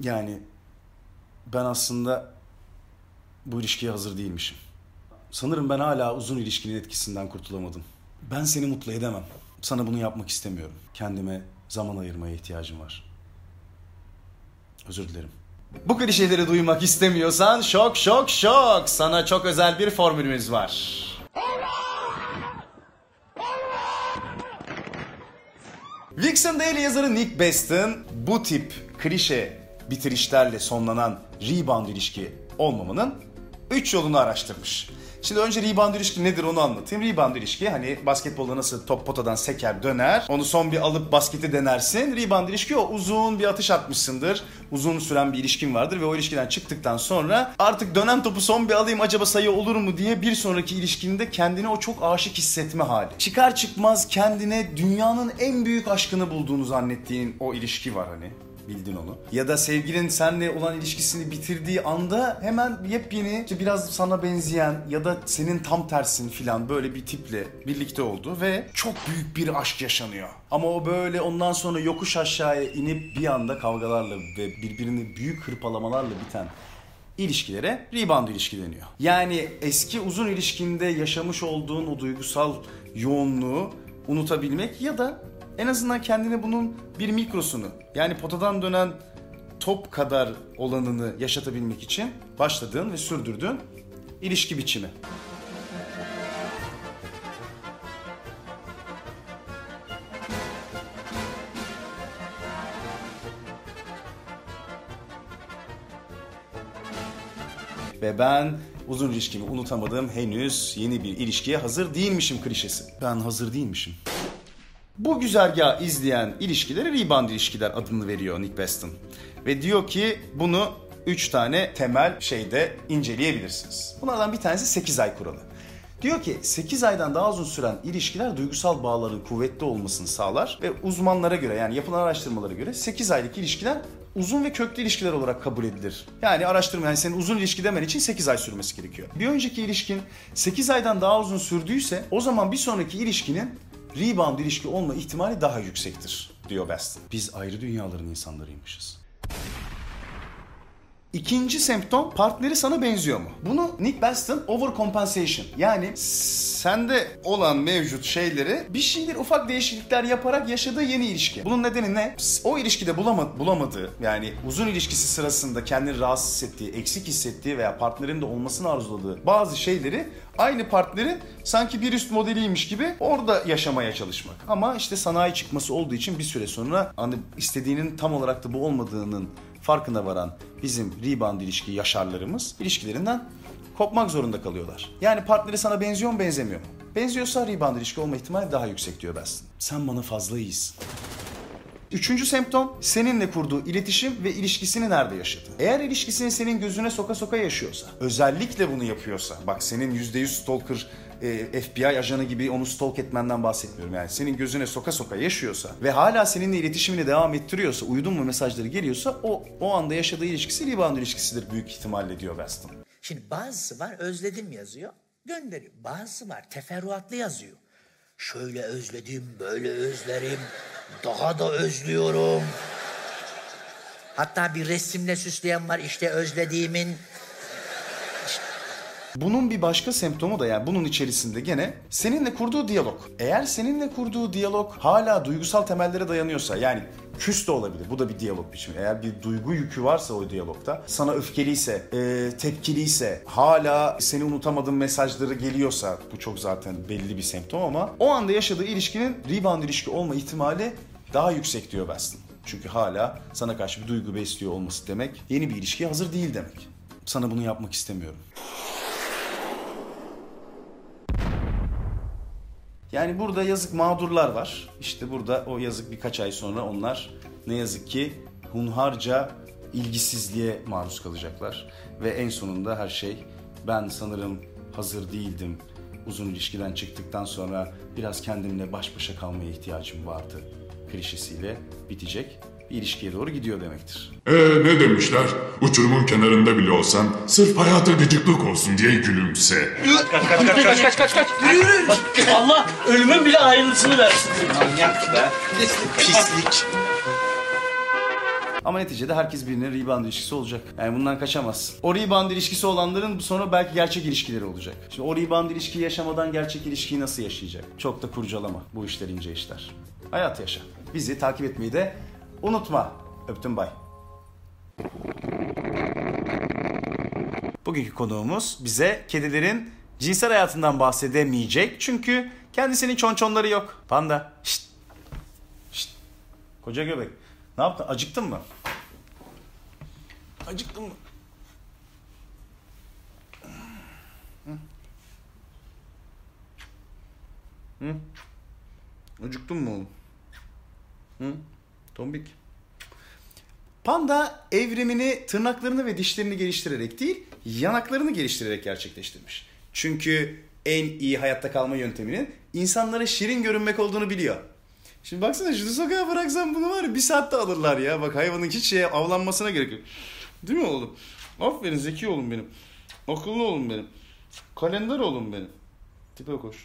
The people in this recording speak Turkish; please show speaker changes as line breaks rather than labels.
Yani ben aslında bu ilişkiye hazır değilmişim. Sanırım ben hala uzun ilişkinin etkisinden kurtulamadım. Ben seni mutlu edemem. Sana bunu yapmak istemiyorum. Kendime zaman ayırmaya ihtiyacım var. Özür dilerim. Bu klişeleri duymak istemiyorsan şok şok şok. Sana çok özel bir formülümüz var. Vixen Daily yazarı Nick Beston bu tip klişe bitirişlerle sonlanan rebound ilişki olmamanın 3 yolunu araştırmış. Şimdi önce rebound ilişki nedir onu anlatayım. Rebound ilişki hani basketbolda nasıl top potadan seker döner. Onu son bir alıp basketi denersin. Rebound ilişki o uzun bir atış atmışsındır. Uzun süren bir ilişkin vardır ve o ilişkiden çıktıktan sonra artık dönen topu son bir alayım acaba sayı olur mu diye bir sonraki ilişkinde kendini o çok aşık hissetme hali. Çıkar çıkmaz kendine dünyanın en büyük aşkını bulduğunu zannettiğin o ilişki var hani bildin onu. Ya da sevgilin seninle olan ilişkisini bitirdiği anda hemen yepyeni işte biraz sana benzeyen ya da senin tam tersin filan böyle bir tiple birlikte oldu ve çok büyük bir aşk yaşanıyor. Ama o böyle ondan sonra yokuş aşağıya inip bir anda kavgalarla ve birbirini büyük hırpalamalarla biten ilişkilere rebound ilişki deniyor. Yani eski uzun ilişkinde yaşamış olduğun o duygusal yoğunluğu unutabilmek ya da en azından kendine bunun bir mikrosunu yani potadan dönen top kadar olanını yaşatabilmek için başladığın ve sürdürdüğün ilişki biçimi. Ve ben uzun ilişkimi unutamadım henüz yeni bir ilişkiye hazır değilmişim klişesi. Ben hazır değilmişim. Bu güzergahı izleyen ilişkilere rebound ilişkiler adını veriyor Nick Beston. Ve diyor ki bunu 3 tane temel şeyde inceleyebilirsiniz. Bunlardan bir tanesi 8 ay kuralı. Diyor ki 8 aydan daha uzun süren ilişkiler duygusal bağların kuvvetli olmasını sağlar ve uzmanlara göre yani yapılan araştırmalara göre 8 aylık ilişkiler uzun ve köklü ilişkiler olarak kabul edilir. Yani araştırma yani senin uzun ilişki demen için 8 ay sürmesi gerekiyor. Bir önceki ilişkin 8 aydan daha uzun sürdüyse o zaman bir sonraki ilişkinin rebound ilişki olma ihtimali daha yüksektir diyor Beston. Biz ayrı dünyaların insanlarıymışız. İkinci semptom partneri sana benziyor mu? Bunu Nick Baston overcompensation yani sende olan mevcut şeyleri bir şeyler ufak değişiklikler yaparak yaşadığı yeni ilişki. Bunun nedeni ne? O ilişkide bulamadı, bulamadığı yani uzun ilişkisi sırasında kendini rahatsız hissettiği, eksik hissettiği veya partnerin de olmasını arzuladığı bazı şeyleri aynı partnerin sanki bir üst modeliymiş gibi orada yaşamaya çalışmak. Ama işte sanayi çıkması olduğu için bir süre sonra hani istediğinin tam olarak da bu olmadığının farkına varan bizim rebound ilişki yaşarlarımız ilişkilerinden kopmak zorunda kalıyorlar. Yani partneri sana benziyor mu benzemiyor mu? Benziyorsa rebound ilişki olma ihtimali daha yüksek diyor Beston. Sen bana fazla iyisin. Üçüncü semptom seninle kurduğu iletişim ve ilişkisini nerede yaşadı. Eğer ilişkisini senin gözüne soka soka yaşıyorsa, özellikle bunu yapıyorsa, bak senin %100 stalker e, FBI ajanı gibi onu stalk etmenden bahsetmiyorum. Yani senin gözüne soka soka yaşıyorsa ve hala seninle iletişimini devam ettiriyorsa, uyudun mu mesajları geliyorsa o o anda yaşadığı ilişkisi rebound ilişkisidir büyük ihtimalle diyor Beston.
Şimdi bazısı var özledim yazıyor, gönderiyor. Bazısı var teferruatlı yazıyor. Şöyle özledim, böyle özlerim, daha da özlüyorum. Hatta bir resimle süsleyen var işte özlediğimin.
Bunun bir başka semptomu da yani bunun içerisinde gene seninle kurduğu diyalog. Eğer seninle kurduğu diyalog hala duygusal temellere dayanıyorsa yani küs de olabilir. Bu da bir diyalog biçimi. Eğer bir duygu yükü varsa o diyalogta, sana öfkeliyse, e, tepkiliyse, hala seni unutamadığın mesajları geliyorsa bu çok zaten belli bir semptom ama o anda yaşadığı ilişkinin rebound ilişki olma ihtimali daha yüksek diyor Baston. Çünkü hala sana karşı bir duygu besliyor olması demek yeni bir ilişkiye hazır değil demek. Sana bunu yapmak istemiyorum. Yani burada yazık mağdurlar var. İşte burada o yazık birkaç ay sonra onlar ne yazık ki hunharca ilgisizliğe maruz kalacaklar. Ve en sonunda her şey ben sanırım hazır değildim. Uzun ilişkiden çıktıktan sonra biraz kendimle baş başa kalmaya ihtiyacım vardı klişesiyle bitecek bir ilişkiye doğru gidiyor demektir.
Ee ne demişler? Uçurumun kenarında bile olsan sırf hayata gıcıklık olsun diye gülümse.
Kaç kaç kaç kaç. Yürü yürü. Allah ölümün bile ayrılısını versin.
Manyak be. Pislik.
Ama neticede herkes birine rebound ilişkisi olacak. Yani bundan kaçamazsın. O rebound ilişkisi olanların sonra belki gerçek ilişkileri olacak. Şimdi o rebound ilişkiyi yaşamadan gerçek ilişkiyi nasıl yaşayacak? Çok da kurcalama. Bu işler ince işler. Hayat yaşa. Bizi takip etmeyi de unutma. Öptüm bay. Bugünkü konuğumuz bize kedilerin cinsel hayatından bahsedemeyecek. Çünkü kendisinin çonçonları yok. Panda. Şşt. Şşt. Koca göbek. Ne yaptın? Acıktın mı? Acıktın mı? Hı? Hı? Acıktın mı oğlum? Hı? Tombik. Panda evrimini tırnaklarını ve dişlerini geliştirerek değil, yanaklarını geliştirerek gerçekleştirmiş. Çünkü en iyi hayatta kalma yönteminin insanlara şirin görünmek olduğunu biliyor. Şimdi baksana şunu sokağa bıraksan bunu var ya bir saatte alırlar ya. Bak hayvanın hiç şeye avlanmasına gerek yok. Değil mi oğlum? Aferin zeki oğlum benim. Akıllı oğlum benim. Kalender oğlum benim. Tipe koş.